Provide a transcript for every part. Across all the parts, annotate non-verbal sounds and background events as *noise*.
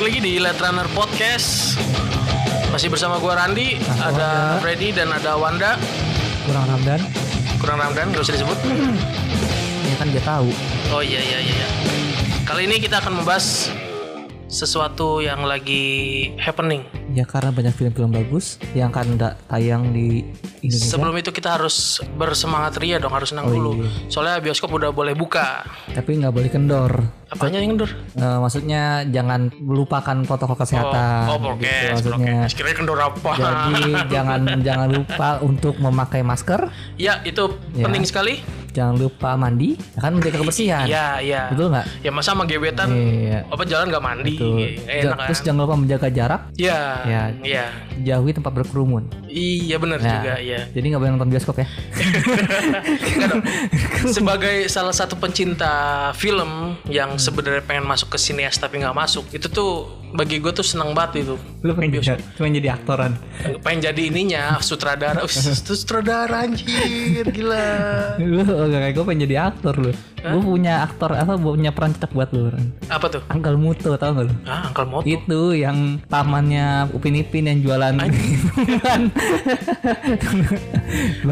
balik lagi di Let Runner Podcast. Masih bersama gua Randi, ada Freddy dan ada Wanda. kurang Ramdan Kurang Ramdan, gak usah disebut. ya kan dia tahu Oh iya iya iya. iya. Kali ini kita akan membahas sesuatu yang lagi happening. ya karena banyak film-film bagus yang akan tayang di Indonesia Sebelum itu kita harus bersemangat ria dong, harus senang Oh, dulu. iya. Soalnya bioskop udah boleh buka. tapi nggak boleh kendor Apanya yang kendor? Eh, maksudnya jangan melupakan protokol kesehatan oh, gitu, prokes, maksudnya prokes. Kira kendor apa? jadi jangan *laughs* jangan lupa untuk memakai masker ya, itu Ya. penting sekali. jangan lupa mandi ya kan menjaga kebersihan Iya, iya. betul nggak Ya masa sama gebetan iya apa jalan nggak mandi? Betul. Ja- Enak kan? terus jangan lupa menjaga jarak Iya. Ya. Iya. jauhi tempat berkerumun Iya benar Nah. juga ya. jadi nggak boleh nonton bioskop ya. Sebagai salah satu pencinta film yang sebenarnya pengen masuk ke sinias tapi nggak masuk, itu tuh bagi gue tuh seneng banget itu. lu pengen jadi, pengen jadi aktoran Pengen jadi ininya sutradara, *laughs* sutradara anjir, gila. lu oh, kayak gue pengen jadi aktor lu gue punya aktor apa punya peran cetak buat lu. Apa tuh? Angkel Muto tau gak lu Ah, Uncle Moto. itu yang tamannya Upin Ipin yang jualan kan *laughs*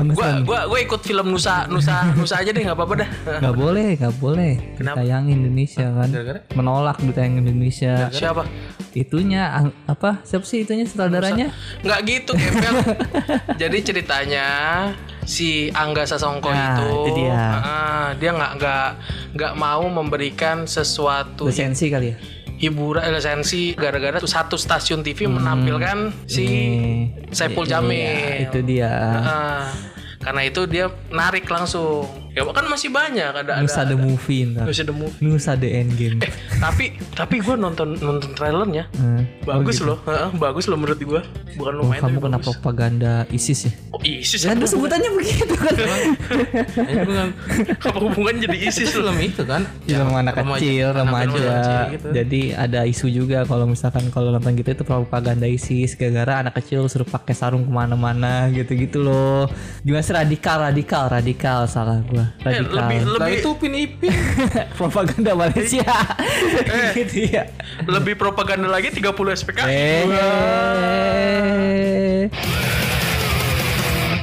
Gua, gua, gua ikut film Nusa, Nusa, Nusa aja deh, nggak apa-apa dah. nggak boleh nggak boleh Kenapa? ditayangin Indonesia kan Gara-gara? menolak ditayangin Indonesia Siapa? Itunya apa siapa sih itunya sutradaranya Nggak gitu, Gembel. *laughs* Jadi ceritanya si Angga Sasongko Nah, itu, itu dia. ah, dia nggak nggak nggak mau memberikan sesuatu lisensi kali ya hiburan eh, lisensi gara-gara tuh satu stasiun TV menampilkan si Hmm. Saipul Iya, Jamil. itu dia Ah, karena itu dia narik langsung. Ya kan masih banyak ada Nusa ada. the movie ntar. Nusa the movie. Nusa the Endgame Eh, tapi tapi gue nonton nonton trailernya Hmm. bagus loh, Heeh, bagus loh menurut gue. Bukan Oh, lumayan kamu tapi kena bagus. propaganda ISIS ya? Oh ISIS Kan apa, itu sebutannya begitu kan? apa hubungan jadi ISIS loh? film itu kan Film anak remaja- kecil, anak remaja. remaja gitu. Jadi ada isu juga kalau misalkan kalau nonton gitu itu propaganda ISIS gara-gara anak kecil suruh pakai sarung ke mana-mana gitu-gitu loh. Gimana sih radikal, radikal, radikal salah gua. Eh, Radikal. lebih lebih itu Upin Ipin *laughs* propaganda Malaysia. Eh. gitu ya. lebih propaganda lagi 30 SPK. Eh.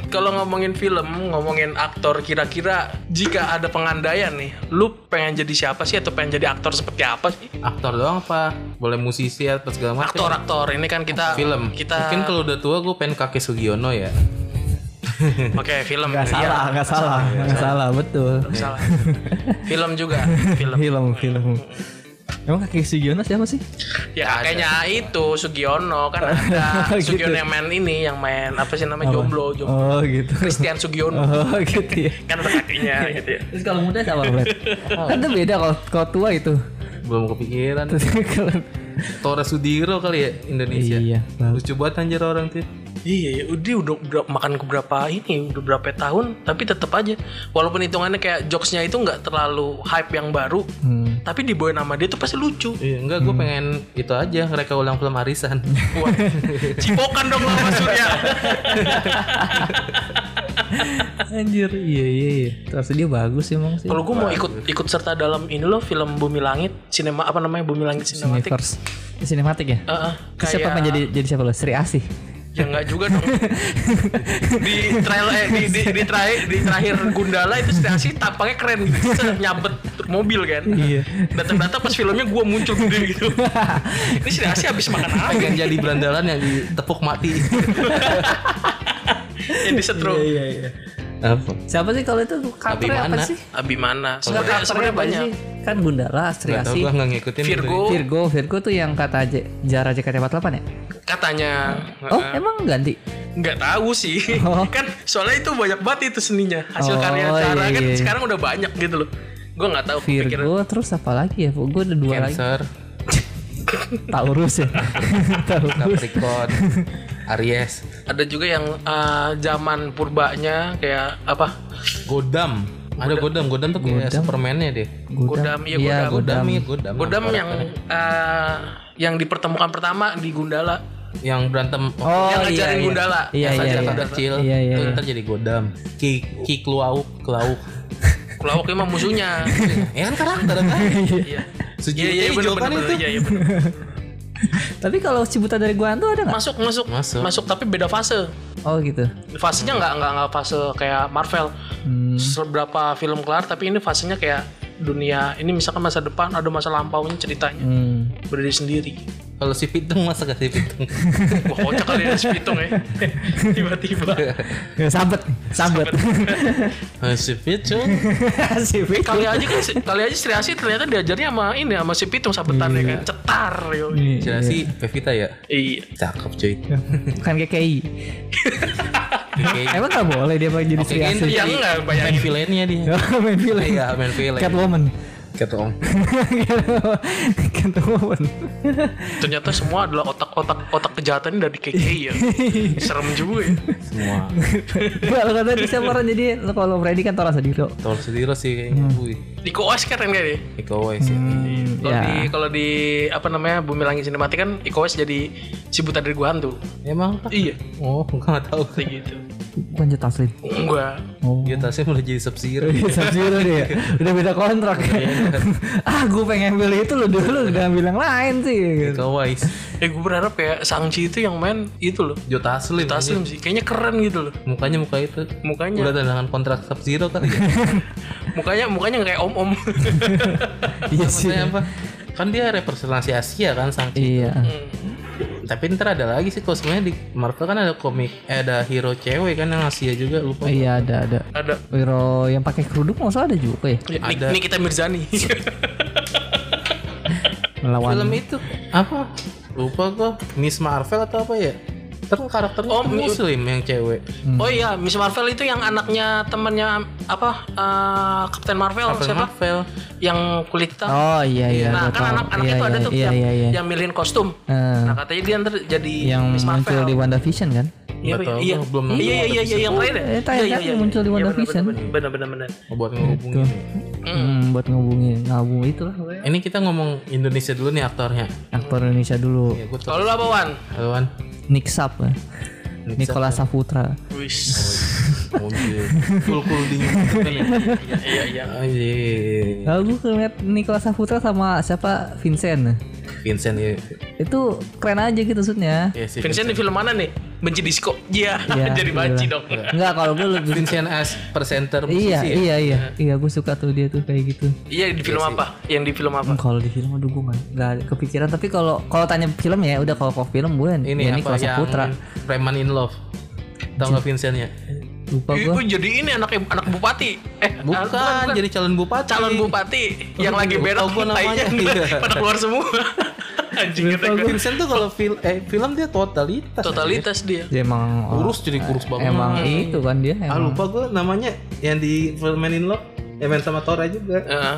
Kalau ngomongin film, ngomongin aktor, kira-kira jika ada pengandaian nih, lu pengen jadi siapa sih atau pengen jadi aktor seperti apa sih? aktor doang apa boleh musisi atau segala macam Aktor, aktor. Ini kan kita film Kita mungkin kalau udah tua gue pengen kakek Sugiono ya *laughs* Oke, film. Nggak Iya, salah, nggak salah, nggak salah, betul. salah. film juga, film. Film, film. Emang kaki Sugiono siapa sih? Ya kayaknya itu Sugiono kan *laughs* ada Gitu. Sugiono yang main ini, yang main apa sih namanya jomblo, jomblo. Oh gitu. Christian Sugiono Oh gitu ya. kan ada kakinya *laughs* gitu ya. Terus kalau muda siapa Brad? kan itu beda kalau kalau tua itu. belum kepikiran Tora Sudiro kali ya Indonesia Iya, lucu banget anjir orang tuh Iya, ya, dia udah ber- makan ke berapa ini, udah berapa tahun, tapi tetap aja, walaupun hitungannya kayak jokesnya itu nggak terlalu hype yang baru, hmm. tapi dibawain nama dia tuh pasti lucu. iya enggak gue pengen itu aja mereka ulang film arisan Wah, *laughs* cipokan dong sama Surya. Anjir, iya iya iya. Terus dia bagus emang sih. Kalau gue mau ikut ikut serta dalam ini loh film Bumi Langit, sinema apa namanya Bumi Langit Sinematik. Sinematik ya? Heeh, Terus Siapa pengen jadi jadi siapa lo? Sri Asih. Ya enggak juga dong. di trailer eh, di, di, di, terakhir, di terakhir Gundala itu sudah sih tampaknya keren gitu. Nyabet mobil kan. Iya. Datang-datang pas filmnya gua muncul gede gitu. Ini si Asi habis makan apa? pengen jadi berandalan yang ditepuk mati Yang disetrum. iya iya. apa Siapa sih kalau itu karakternya apa sih? Abimana. Sebenarnya banyak. sih? Kan Gundala, Sri Asih. ngikutin Virgo Virgo, Virgo tuh yang kata J- Jara JKT48 ya? katanya. Oh, emang ganti? nggak tahu sih. Oh. *laughs* kan soalnya itu banyak banget itu seninya. Hasil Oh, karya cara iya, kan iya. sekarang udah banyak gitu loh. Gue nggak tahu kepikiran. Virgo terus apa lagi ya? Gue ada dua lagi. Cancer *laughs* Taurus ya. *laughs* Taurus. Capricorn Aries Ada juga yang eh, zaman purbanya kayak apa? Godam ada Godam Godam tuh kayak Godam. Superman-nya deh Godam, iya, Iya, Godam. Godam Godam. ya Godam Godam yang eh, yang dipertemukan pertama di Gundala. yang berantem Oh Yang iya, ngajarin iya. Gundala. Iya Yang iya iya. Kecil Iya, iya, itu iya. ntar jadi Godam Ki Ki Kluauk Klauk Kelawak *laughs* emang musuhnya. *laughs* ya kan karakter kan *laughs* Iya. Iya iya kan benar itu iya iya. Tapi kalau Cibuta dari gua hantu ada nggak? Masuk, masuk, Masuk. masuk, tapi beda fase. Oh gitu. Fasenya nggak nggak nggak fase kayak Marvel. Hmm. Seberapa film kelar, tapi ini fasenya kayak dunia. Ini misalkan masa depan ada masa lampaunya ceritanya Hmm. berdiri sendiri. Kalau si Pitung masa gak si Pitung? *laughs* Wah kocak kali ya si Pitung ya. *laughs* Tiba-tiba. Ya, sabet, sabet. Eh, si Pitung? *laughs* si Vicky. kali aja kan si- kali aja Sri Asih ternyata diajarnya sama ini sama si Pitung sabetannya kan cetar yo. Iya. Si Pevita ya? Iya. Cakep cuy. Bukan KKI. Emang gak boleh dia pakai jadi Oke, Sri kan Asih? Ya enggak main bayangin. villainnya dia. main film. Iya, main villain. Catwoman. Catwoman. Catwoman. Ternyata semua adalah otak-otak otak kejahatan dari KKI ya. Serem juga ya. Semua. Kalau kata siapa orang jadi lo kalau Freddy kan Tora Sadiro. Tol Sudiro sih kayaknya. Keren gak dia? Iko Uwais ya. Hmm, Kalau di ya. kalau di apa namanya Bumi Langit Sinematik kan Iko jadi si buta dari gua hantu. Emang? Iya, Oh, gua gak tahu. kayak gitu. Bukan Jet Taslim. Enggak. Oh. Dia tasnya malah jadi Sub-Zero. Sub-Zero dia. *laughs* Udah beda kontrak. *laughs* ah, gue pengen ambil itu lo dulu udah bilang lain sih. gitu. Uwais. Eh gue berharap kayak Sangchi itu yang main itu loh. Jota Taslim. Taslim sih, kayaknya keren gitu loh. Mukanya muka itu. Mukanya, Udah tanda tangan kontrak Sub-Zero kali ya. *laughs* mukanya, mukanya kayak om-om. Iya sih. Apa? Kan dia representasi Asia kan sang Iya. Tapi ntar ada lagi sih kalau sebenarnya di Marvel kan ada komik eh, ada hero cewek kan yang Asia juga lupa. Iya ada ada. Ada. Hero yang pakai kerudung maksudnya ada juga ya. Ya, Ada. Nikita Mirzani. Melawan. Film itu apa? Lupa gua. Miss Marvel atau apa ya? Karakternya Oh, kan Mi- muslim yang cewek. oh iya, Miss Marvel itu yang anaknya temannya apa? eh, Kapten Marvel Captain siapa? Marvel. Yang kulit hitam. Oh iya iya. nah, kan anak-anak Iya, itu ada iya, tuh iya, yang, iya, iya. yang milihin kostum. Eh, Nah, katanya dia ntar jadi yang Miss Marvel. muncul di WandaVision kan? Iya, iya, belum iya, iya, iya, iya, yang terakhir. Eh, tayang kan muncul di WandaVision. Benar, benar, benar. Oh, buat ngehubungin. Hmm, buat ngehubungin ngabung itu lah. Ini kita ngomong Indonesia dulu nih aktornya. Aktor Indonesia dulu. Ya. Kalau lu apa Wan. Nick Sap Nick Nikola Saputra. Wis. Anjir. Cool dingin. Iya, iya. Anjir. Lalu gue ngeliat Nikola Saputra sama siapa Vincent. Vincent ya. Itu keren aja gitu maksudnya. Ya sih. Vincent di film mana nih? Benci disco. Iya, *laughs* Iya, *laughs* jadi iya. banci dong. Enggak kalau gue lebih Vincent as presenter musisi Iya ya? iya iya iya gue suka tuh dia tuh kayak gitu. Iya, di film apa? Yang di film apa? Hmm, Kalau di film aduh gue nggak nggak ada kepikiran tapi kalau kalau tanya film ya udah kalau film gue Ini ya apa Saputra. Preman in Love. Tahu nggak Vincentnya? Lupa gua jadi ini anak anak bupati. Eh, Bukan, ah, jadi calon bupati. calon bupati yang Oh, lagi berak gua namanya. tainya Iya. *laughs* pada keluar semua. *laughs* Anjing kata gua. Vincent tuh kalau film eh film dia totalitas. Totalitas dia. Dia emang oh, Kurus jadi kurus banget. emang itu kan dia Ah emang. lupa gue namanya yang di Man in Love. Ya main sama Tora juga. Heeh.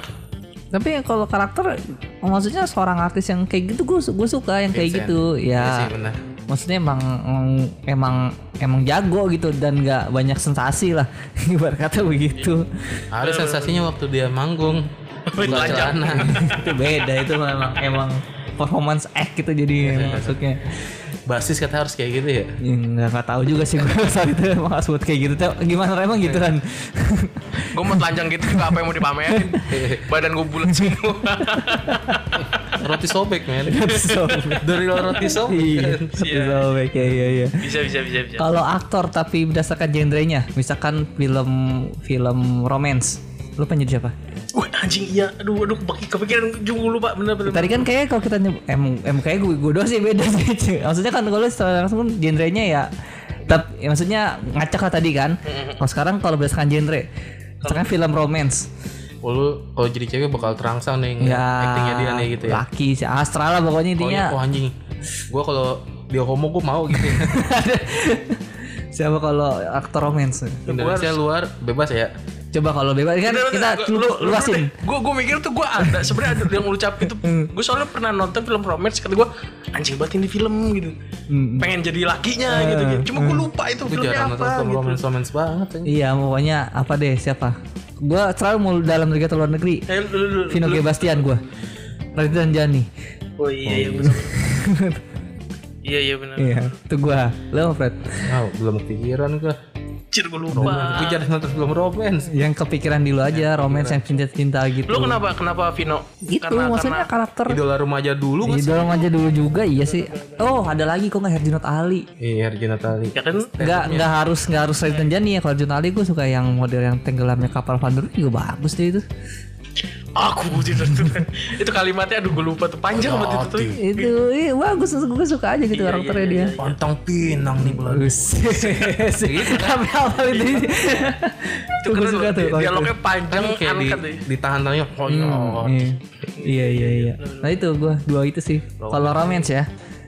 Tapi kalau karakter maksudnya seorang artis yang kayak gitu gue gue suka yang kayak Vincent. gitu Iya ya. sih benar. Maksudnya emang emang- emang emang jago gitu dan nggak banyak sensasi lah *laughs* ibarat kata begitu Ada sensasinya waktu dia manggung. Buka telanjang. celana. *laughs* itu beda itu memang emang performance act gitu jadi maksudnya Basis kata harus kayak gitu ya. Ya, nggak nggak tahu juga sih gue *laughs* saat itu emang harus buat kayak gitu Tau, gimana emang gitu kan Gue mau telanjang gitu juga apa yang mau dipamerin. Badan gue bulat semua. Roti sobek men. *laughs* Dari roti sobek. iya kan. sobek ya iya iya bisa, bisa, bisa, bisa. kalau aktor tapi berdasarkan genrenya misalkan film film romance lu pengen jadi siapa? Wah anjing iya. Aduh, aduh. Kepikiran juga lupa. Bener, bener. Tadi kan kayak kalau kita nyebut em, em kayak gue gue doang sih beda sih. Ci. *laughs* Maksudnya kan kalau secara langsung genrenya ya tapi ya maksudnya ngacak lah tadi kan. Kalau sekarang kalau berdasarkan genre misalkan film romance Oh, lu kalau jadi cewek bakal terangsang nih ya actingnya dia nih gitu ya. laki si Astra lah pokoknya intinya Pokoknya oh anjing. Gua kalau dia homo gua mau gitu. *laughs* siapa kalau aktor romance Indonesia luar bebas ya. coba kalau bebas kan kita lu, luasin Gue gue mikir tuh gue ada sebenarnya ada yang ngucap itu. Gue soalnya pernah nonton film romance kata gue anjing banget ini film gitu. Hmm. Pengen jadi lakinya gitu, gitu. Cuma gue lupa itu Gua filmnya apa nonton gitu. romance romance banget. iya pokoknya apa deh siapa gua selalu mau dalam negeri atau luar negeri Eh, lu, lu, lu, Vino lu- G. Bastian gua Raditya dan Jani Oh iya iya benar. *laughs* Iya iya benar. iya itu gua lo Fred Ah, belum kepikiran gua. Anjir gue lupa. Gue jarang nonton film romance. Yang kepikiran di lu aja romance yang cinta-cinta gitu. Lu kenapa kenapa Vino? Gitu Karena maksudnya karakter Idola remaja dulu kan? di dalam aja dulu juga iya sih. Oh, ada lagi kok nggak Herjunot Ali. Iya, Regina Tali. ya kan Nggak nggak harus nggak harus Raden Jani ya. Kalau Herjunot Ali gue suka yang model yang tenggelamnya kapal Van juga bagus deh itu. Aku tidak tuh. *laughs* itu kalimatnya aduh gue lupa tuh panjang banget itu tuh. Itu iya, bagus gue suka aja gitu karakternya dia. Pantang pinang nih. Bagus. *laughs* *laughs* Tapi apa itu? Itu Gue suka tuh. Dialognya panjang Kayak di, angkat deh. ditahan-tahannya konyol. Iya. Iya iya iya. Nah itu gue dua itu sih. Kalau romance ya.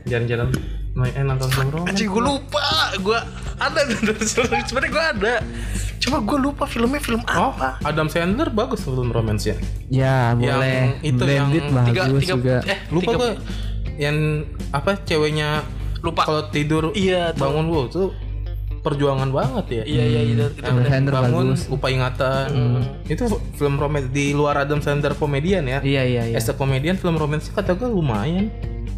Jalan-jalan main eh, nonton film romance. Gue lupa. Gue ada sebenarnya gue ada. Cuma gue lupa filmnya film Oh, apa. Adam Sandler bagus film romance ya. Ya Yang boleh. itu Blended yang bagus Tiga, tiga, juga. eh Lupa tiga, gue yang apa ceweknya lupa. kalau tidur Iya, tuh. bangun wow tuh perjuangan banget ya. Iya iya itu. itu Adam Sandler bangun bagus. lupa ingatan. Itu film romance di luar Adam Sandler komedian ya. Iya iya iya. As a komedian film romance kata gue lumayan.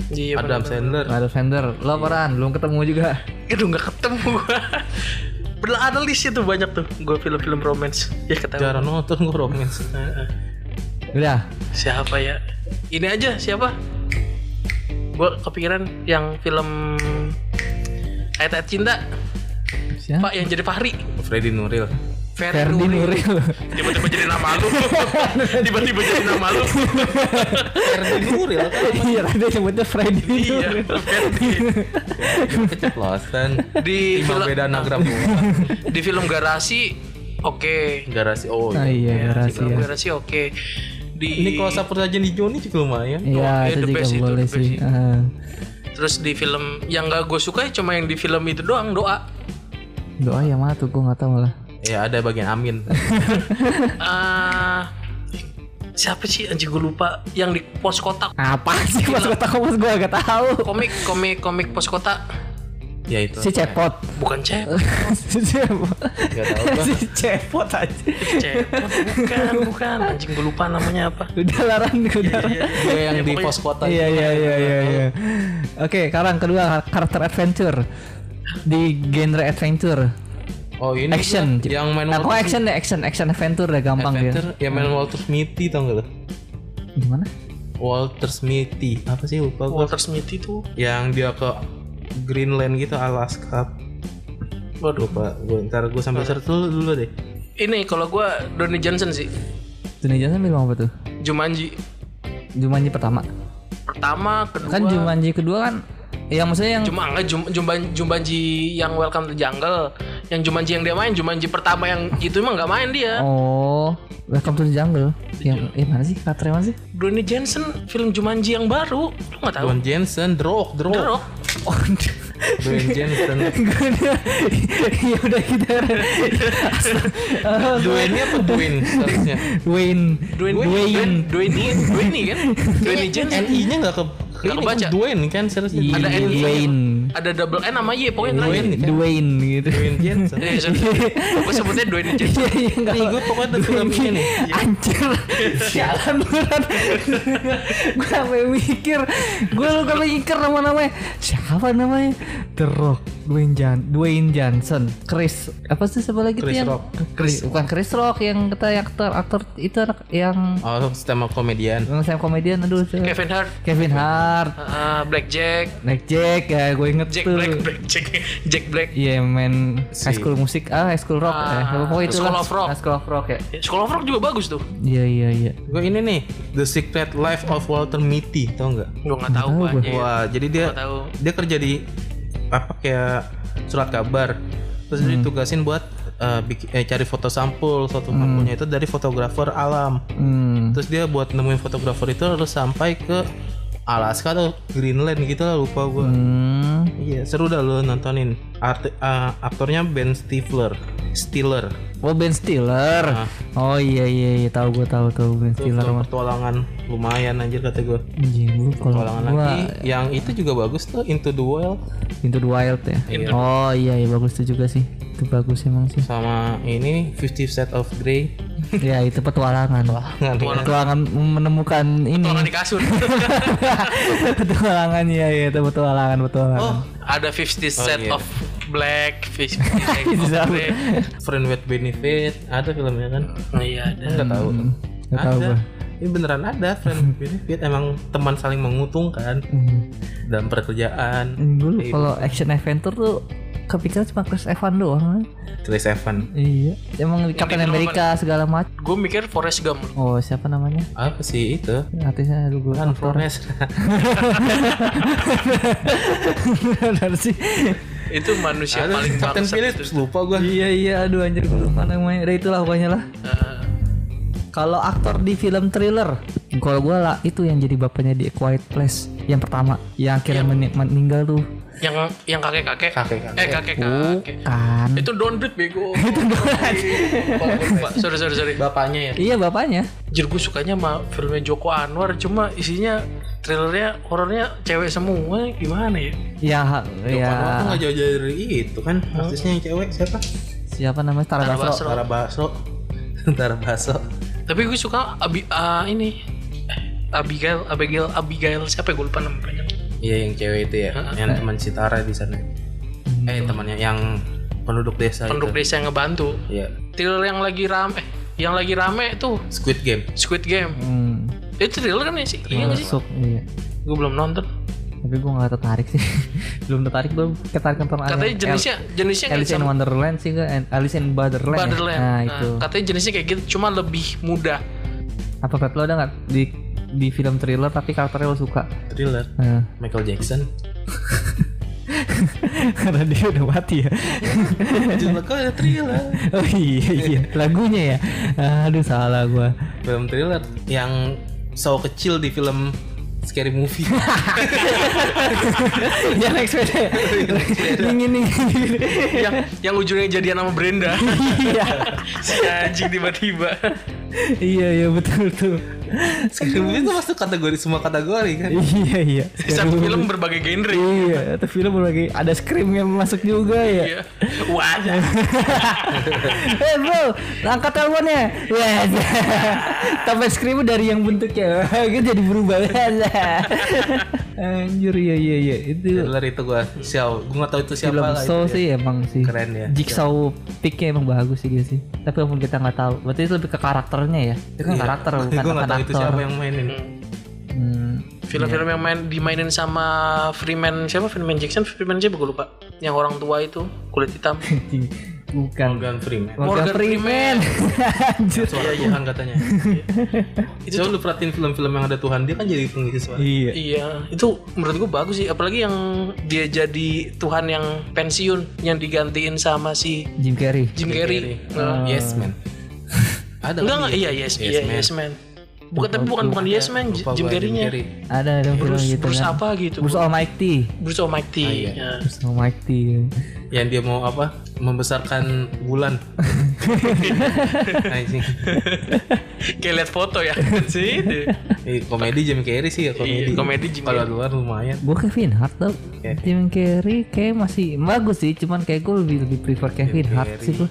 Iya Adam Sandler. Adam Sandler, lo peran, belum ketemu juga. Aduh nggak ketemu gue. Belum ada list itu banyak tuh gue film-film romance. Ya ketemu. Jarang nonton gue romance. Udah. Siapa ya? Ini aja siapa? Gue kepikiran yang film Ayat-ayat cinta Siapa? Pak yang jadi Fahri Freddy Nuril. Ferdi Ferdi Nuril. Tiba-tiba jadi nama lu *laughs* Tiba-tiba jadi nama lu Freddy Nuril kan Iya, dia sebutnya Freddy Iya. Ferdi keceplosan. Di Lima film beda anagram doang. Di film Garasi Oke Garasi. Oh. Ah iya. iya, Di film rahasia. Garasi oke Di Ini kalau Saputraja di Joni juga lumayan. Iya, Wah, itu the juga best itu, boleh the best sih. itu. Ah. Terus di film yang gak gue suka ya cuma yang di film itu doang doa. Doa yang mana tuh? Gue nggak tahu lah. Ya ada bagian amin. Ah, *laughs* siapa sih anjing gue lupa yang di pos kotak Apa sih pas kota kompas gue gak tahu. komik komik komik pos kotak ya itu. Si Cepot. bukan cep *laughs* si Cepot. Gak tahu gua. si Cepot aja. cepot bukan bukan anjing gue lupa namanya apa Udah laran, udah. Gue yang di pos kota. Iya iya iya iya. iya. Oke, sekarang kedua karakter adventure di genre adventure. Oh ini Action. juga yang main Aku Walter, action deh, action, action adventure deh gampang Adventure, yang main Walter Smithy tau gak lo? dia. Gimana? Walter Smithy apa sih lupa gue? Walter Smith itu Yang dia ke Greenland gitu Alaska. waduh Lupa. Gue ntar gue sambil search dulu, dulu deh. ini kalau gue Donnie Johnson sih Dunia Johnson film apa tuh? Jumanji Jumanji pertama. pertama kedua Kan Jumanji kedua kan yang maksudnya yang cuma enggak Jum, Jumban- Jumanji yang Welcome to Jungle yang Jumanji yang dia main Jumanji pertama yang itu emang nggak main dia Oh, Welcome to the Jungle. Yang eh mana sih? Karakternya mana sih? Donnie Jensen film Jumanji yang baru lu nggak tahu Dwayne Jensen, The Rock, The Rock. The Rock. Oh, Dwayne Jensen. ya udah kita. Dwayne apa Dwayne seharusnya? Wayne. Dwayne Dwayne. Dwayne Dwayne kan Dwayne Jensen NI-nya nggak ke Ini kebaca. kan Dwayne kan seharusnya. Iya, Ada N Dwayne. ada double N sama Y pokoknya terakhir Dwayne kan? Dwayne gitu. Dwayne Jensen. Gue sebutnya Dwayne Jensen Iya, iya, Nih gue pokoknya ada film ini nih. Anjir Sialan beneran Gue sampai mikir Gue lupa mikir nama-namanya Siapa namanya The Rock Dwayne, Jan Dwayne Johnson Chris Apa sih siapa lagi Chris yang Rock. Chris, Bukan Chris Rock Yang kata yang aktor Aktor itu anak Yang Oh, stand up komedian. Saya komedian Aduh? Kevin Hart Kevin Hart ah, Black Jack. Nick Jack ya gue inget Jack tuh. Black Black Jack. Jack Black. Iya main Si- High School Music. Ah High School Rock Ah, eh, Pokoknya itu School of Rock. School of Rock ya. Ya, School of Rock juga bagus tuh. Iya iya iya. Gue ini nih, The Secret Life of Walter Mitty, tau nggak? gue nggak tahu gue. Wah, jadi dia dia kerja di apa kayak surat kabar. Terus dia ditugasin buat eh, bikin- eh, cari foto sampul. Foto sampulnya itu dari fotografer alam. Hmm. Terus dia buat nemuin fotografer itu harus sampai ke Alaska atau Greenland gitu lah lupa gue. Hmm Iya seru dah lo nontonin. Art, eh, aktornya Ben Stifler, Stiller. Oh Ben Stiller. Ah. Oh iya iya iya tahu gua tahu tahu Ben Itu Stiller. mah. petualangan lumayan anjir kata gue. Anjing gua kalau gua lagi. Yang itu juga bagus tuh Into the Wild Into the Wild ya. Oh iya iya bagus itu juga sih. Itu bagus emang sih. sama ini Fifty Shades of Grey. Ya itu petualangan. Nggak ada. Petualangan menemukan ini. Orang di kasur *laughs* petualangan ya ya itu petualangan petualangan. oh ada 50 set iya. of Black, Fish *laughs* Tahu. Friend with Benefit ada filmnya kan? Oh iya ada. Enggak tahu. Nggak tahu ada. gua. Ini beneran ada Friend with Benefit emang teman saling menguntungkan Hmm. dalam pekerjaan. Dulu Iya. kalau action adventure tuh kepikiran cuma Chris Evans doang. Chris Evans. Iya. Emang Captain di film America segala macam. Gue mikir Forrest Gump. Oh siapa namanya? Apa sih itu? Artisnya dulu gue Kan. Forrest. Benar sih. Itu manusia Ada paling Captain Phillips lupa gua. iya iya aduh anjir gue lupa namanya. Udah itulah pokoknya lah. Eh, Kalau aktor di film thriller, kalau gue lah itu yang jadi bapaknya di A Quiet Place yang pertama, yang akhirnya meni- meninggal tuh. Yang yang kakek kakek. Kakek-kakek. Eh kakek kakek. Kan. Itu Don't Breathe bego. *laughs* itu Don't Sorry sorry sorry. Bapaknya ya. Iya bapaknya. Jir gue sukanya sama filmnya Joko Anwar cuma isinya trailernya horornya cewek semua gimana ya? Ya ya Joko Anwar tuh nggak jauh-jauh dari itu kan artisnya yang cewek siapa? siapa namanya Tara Basro. Basro. Tara Baso. *laughs* Tara Baso. Tapi gue suka Abi ah, ini Abigail Abigail Abigail siapa ya gue lupa namanya. Iya yang cewek itu ya, yang teman si Tara di sana. Eh temannya yang penduduk desa Penduduk itu. desa yang ngebantu. Iya. Trailer yang lagi rame eh, yang lagi rame tuh Squid Game. Squid Game. Hmm, Itu trailer kan ya sih? Iya nggak sih? iya. Gue belum nonton. Tapi gue gak tertarik sih. *laughs* Belum tertarik belum tertarik nonton Katanya jenisnya jenisnya kayak Alice in Wonderland sih kan Alice in Borderland. ya? Nah, Nah, itu. katanya jenisnya kayak gitu, cuma lebih mudah. Apa Pep lo ada nggak di di film thriller tapi karakternya lo suka? Thriller. Nah, Michael Jackson. *laughs* karena dia udah mati ya. Cuma kok ada thriller. *laughs* oh iya iya lagunya ya. Aduh salah gua. Film thriller yang so kecil di film Scary Movie. *laughs* ya naik sepeda. Dingin dingin. yang yang ujungnya jadian sama Brenda. Iya. si anjing tiba-tiba. Iya iya betul betul. *laughs* Scary Movie itu masuk kategori semua kategori kan. *laughs* Iya iya. Satu film berbagai genre. Iya, itu film berbagai ada scream yang masuk juga ya. Iya. Wah. *laughs* Eh bro, angkat teleponnya. Ya, tambah scream dari yang bentuknya, gitu jadi berubah. Anjir iya iya iya itu Thriller itu gua Xiao. Gua nggak tahu itu siapa film lah. Saw itu sih ya. emang sih. Keren ya. Jigsaw picknya emang bagus sih dia sih. Tapi walaupun kita nggak tahu, berarti itu lebih ke karakternya ya. Itu kan Iya. karakter bukan itu siapa yang mainin. Hmm. Film-film yang main dimainin sama Freeman siapa Freeman Jackson Freeman siapa gue lupa yang orang tua itu kulit hitam *laughs* bukan. Morgan Freeman. Morgan, Morgan Freeman. Anjir. Suara Tuhan katanya. *laughs* itu lu perhatiin film-film yang ada Tuhan dia kan jadi pengisi suara. Iya. iya itu menurut gue bagus sih apalagi yang dia jadi Tuhan yang pensiun yang digantiin sama si Jim Carrey. Jim Carrey Nah, Yes man. *laughs* ada enggak kan enggak dia? iya yes Yes iya Man. yes man bukan tapi bukan bukan yes man Lupa Jim Carrey-nya Carrey. Ada ada film Bruce, gitu Bruce kan. apa gitu Bruce Almighty. Bruce Almighty ya. Bruce Almighty. Yang dia mau apa? Membesarkan bulan. *laughs* Anjing. kayak lihat foto ya *laughs* sih. Eh, komedi Jim Carrey sih ya komedi. Iya, komedi Jim Kalau Carrey. luar lumayan. Gue Kevin Hart tau. Oke. Jim Carrey kayak masih bagus sih, cuman kayak gue lebih lebih prefer Kevin Hart Carrey. sih gue.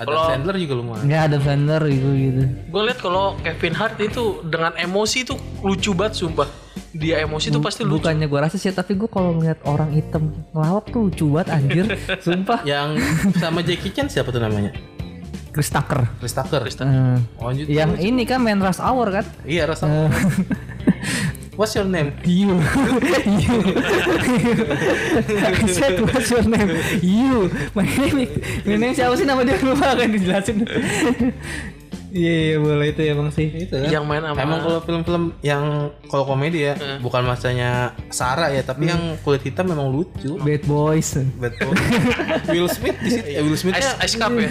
Adam Kalau- Sandler juga lumayan. Nggak ada Sandler gitu gitu. gue lihat kalau Kevin Hart itu dengan emosi tuh lucu banget sumpah dia emosi tuh pasti lucu Bukannya gue rasa sih, tapi gue kalau ngeliat orang hitam ngelawak tuh lucu banget anjir. *laughs* Sumpah. Yang sama Jackie Chan siapa tuh namanya? Chris Tucker. Chris Tucker. Eh, Oh, lanjut. yang ini kan main Rush Hour kan? Iya rasa. *laughs* What's your name? You, you. *laughs* I said what's your name? You. My name, my name siapa sih nama dia lupa kan dijelasin. Iya iya boleh itu emang sih. Itu kan. yang main sama Emang kalau film-film yang kalau komedi ya, bukan masanya Sarah ya, tapi yang kulit hitam memang lucu. Bad Boys. Betul. Will Smith di situ. Eh, Will Smith Ice, Ice Cup ya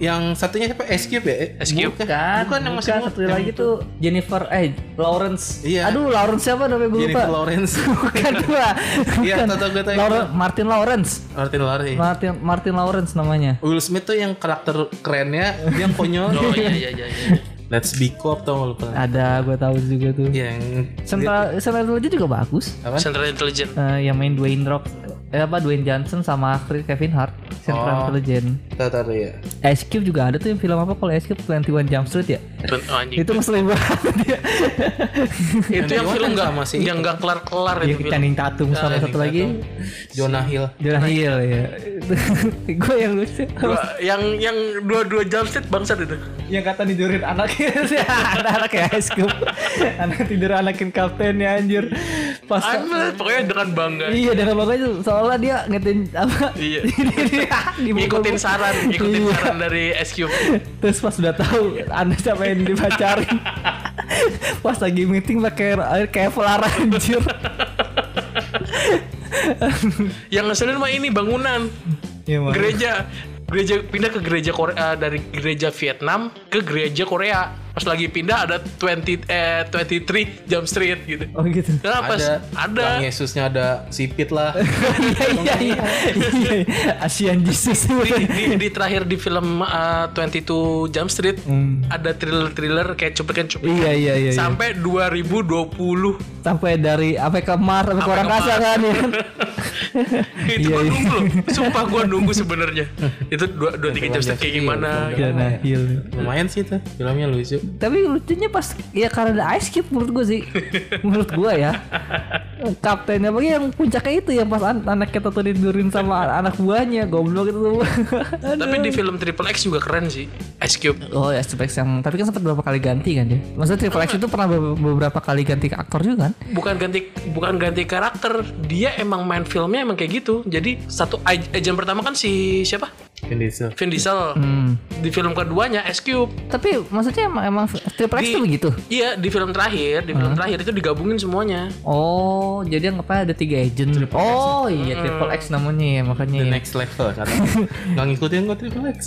yang satunya siapa? Ice Cube ya? Eh, Ice Cube. Bukan, Bukan yang masih satu yang lagi tuh Jennifer eh Lawrence. Iya. Aduh Lawrence siapa namanya gue lupa. Jennifer Lawrence. *laughs* Bukan gua. Iya, Bukan. tahu-tahu gue tahu. Martin Lawrence. Martin Lawrence. Martin Martin Lawrence namanya. Will Smith tuh yang karakter kerennya, dia yang konyol. oh iya iya iya, iya. Let's be cop tau lu pernah? Ada gue tahu juga tuh. Yang Central Central Intelligence juga bagus. apa? Central Intelligence Eh, yang main Dwayne Rock eh apa Dwayne Johnson sama Chris- Kevin Hart Central Oh. Intelligence Tahu tahu ya. Ice Cube juga ada tuh yang film apa kalau Ice Cube 21 Jump Street ya? Oh, anjing. itu ngeselin *laughs* banget dia itu yang film nggak sama si yang nggak kelar kelar itu yang. Channing Tatum sama satu lagi. Jonah Hill. Jonah Hill ya. *laughs* Gue yang lucu. Yang yang dua dua jump street bangsat itu. Yang kata tidurin anaknya *laughs* anak-anak ya Ice Cube. Anak tidur anakin kaptennya anjir. Pas pokoknya dengan bangga. Iya dengan makanya soalnya dia ngetin apa? Iya. *laughs* Ngikutin saran ngikutin Iya. saran dari SQ Terus pas udah tahu anda siapa yang dipacarin *laughs* Pas lagi meeting pakai air Kevlar anjir yang ngeselin mah ini bangunan Mak. gereja gereja pindah ke gereja Korea dari gereja Vietnam ke gereja Korea pas lagi pindah ada 20 eh 23 Jump Street gitu. Oh gitu. Nah, pas Ada. ada. Bang Yesusnya ada sipit lah. *laughs* Iya iya iya. Iya. Asian Jesus. Di, di, di terakhir di film uh, 22 Jump Street Hmm. ada thriller-thriller kayak cuplikan-cuplikan Iya iya iya iya. sampai 2020 Sampai dari apa ke Mars sampai ke orang kasar kan ya. *laughs* Itu Iya, gua iya. nunggu loh. Sumpah gua nunggu sebenarnya. Itu dua dua tiga jam Film kayak gimana Jonah Hill Lumayan sih itu filmnya lucu. Tapi lucunya pas ya karena ada Ice Cube menurut gue sih. *laughs* Menurut gue ya. Kaptennya bagi yang puncaknya itu yang pas an anaknya tuh tidurin sama anak buahnya. Goblok itu. Tapi di *laughs* film Triple X juga keren sih Ice Cube. Oh ya Specs yang Tapi kan sempat beberapa kali ganti kan dia? Maksudnya Triple X itu pernah be- beberapa kali ganti aktor juga kan? Bukan ganti bukan ganti karakter. Dia emang main filmnya emang kayak gitu. Jadi satu agent pertama kan si siapa? Vin Diesel. Vin Diesel. Hmm. Di film keduanya Ice Cube. Tapi maksudnya emang, emang Triple X tuh begitu? iya di film terakhir di film terakhir itu digabungin semuanya. Oh jadi yang apa ada tiga agent. Oh iya Triple X namanya ya makanya The ya. next level kata. *laughs* Nggak ngikutin kok Triple X.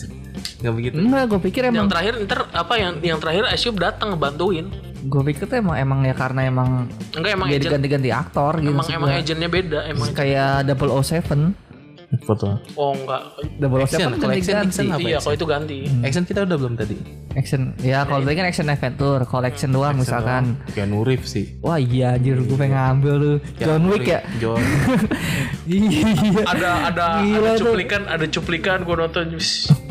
Nggak begitu. Enggak gue pikir yang emang terakhir ntar apa yang yang terakhir Cube datang ngebantuin. Gue pikir tuh emang emang ya karena emang enggak emang Dia agent. diganti-ganti aktor gitu emang emang agentnya beda emang Kayak 007 Foto. oh enggak. 007 Action, kalau action, ganti-ganti. action apa? iya kalau itu ganti. Action kita udah belum tadi. Action Ya kalau tadi kan action adventure Collection doang misalkan. Keanu Reeves sih. Wah iya anjir gue pengen ngambil lu. John Wick ya? John. *laughs* Iya. Ada ada Gila ada tuh. cuplikan ada cuplikan gue nonton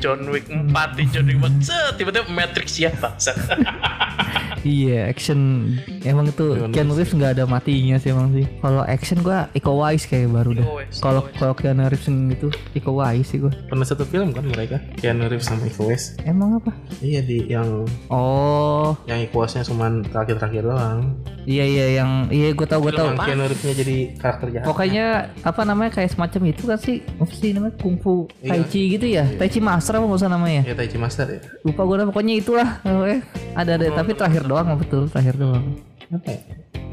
John Wick 4 nih John Wick 4 set, tiba-tiba Matrix ya bangsa *laughs* Iya action Emang itu Keanu Reeves gak ada matinya sih emang sih Kalau action gue Iko Uwais kayak baru dah Kalau kalau Keanu Reeves gitu Iko Uwais sih gue Pernah satu film kan mereka? Keanu Reeves sama Iko Uwais. Emang apa? Iya di yang Oh yang Iko Uwaisnya cuma terakhir-terakhir doang. Iya iya yang Iya gue tau gue tau Yang Keanu Reevesnya jadi karakter jahat. Pokoknya apa namanya kayak semacam itu kan sih apa sih namanya kungfu tai Iya. chi gitu ya tai chi master apa nggak usah namanya Ya Taichi Master ya. lupa gue dah pokoknya itulah ada ada tapi terakhir doang betul terakhir doang Apa ya?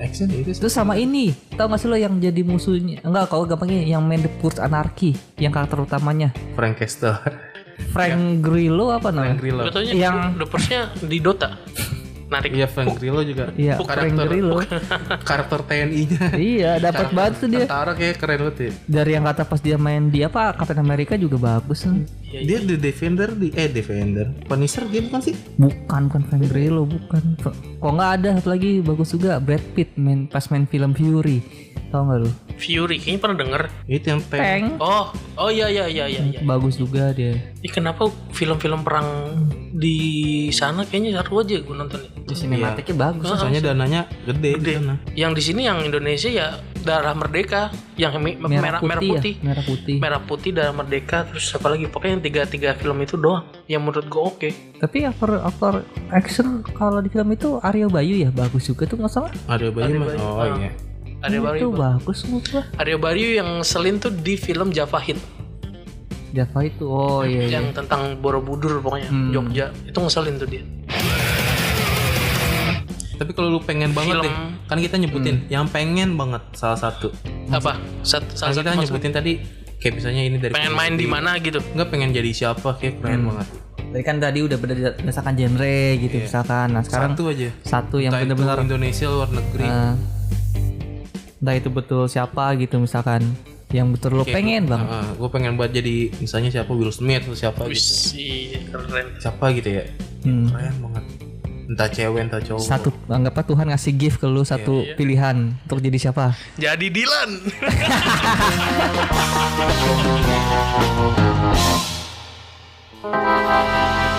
Action itu terus sama ini tau gak sih lo yang jadi musuhnya enggak kalau gampangnya yang main The Purge Anarchy yang karakter utamanya Frank Castle. Frank Grillo apa Frank namanya Grillo. Betulnya Yang- The Purge-nya di Dota *laughs* narik Iya Frank Grillo juga. iya Frank karakter Grillo *laughs* karakter TNI-nya. iya dapat banget tuh dia Tentara kayak keren banget ya. dari yang kata pas dia main di apa Captain America juga bagus kan Dia The Defender di eh Defender. Punisher game kan sih? Bukan, bukan Frank Grillo, bukan. Kok nggak ada satu lagi bagus juga Brad Pitt main pas main film Fury. Tahu nggak lu? Fury kayaknya pernah denger Itu yang tank. Tank. oh oh iya iya iya iya iya. Bagus juga dia. Ih, kenapa film-film perang di sana kayaknya seru aja gue nonton Di sinematiknya bagus. Soalnya dananya gede, di sana. yang di sini yang Indonesia ya darah merdeka yang mi- merah, merah putih, Ya? Merah putih. merah putih darah merdeka terus apa lagi pokoknya yang tiga tiga film itu doang yang menurut gue oke Tapi aktor aktor action kalau di film itu Aryo Bayu ya bagus juga tuh nggak salah. Ada bayi mah. Oh Ah. iya. Arya itu Bayu bagus menurut gua. Arya Bayu yang selin tuh di film Java Hit Java itu oh iya iya. yang tentang Borobudur pokoknya Hmm. Jogja itu ngeselin tuh dia Tapi kalau lu pengen banget Film. deh, kan kita nyebutin yang pengen banget salah satu. apa Sat, Kan salah satu kita maksud- nyebutin tadi kayak misalnya ini dari pengen main di mana gitu Enggak pengen jadi siapa kayak keren banget. Tadi kan tadi udah berda- berdasarkan genre gitu misalkan. Nah sekarang Satu aja. satu yang benar-benar Indonesia luar negeri. Eh, entah itu betul siapa gitu misalkan yang betul lo pengen bang uh, ah, gue pengen buat jadi misalnya siapa Will Smith atau siapa Wih, gitu. keren siapa gitu ya? Hmm. keren banget. Entah cewek entah cowok. Satu anggaplah Tuhan ngasih gift ke lu iya, satu yeah, yeah. pilihan untuk jadi siapa? Jadi Dylan. *laughs* *laughs*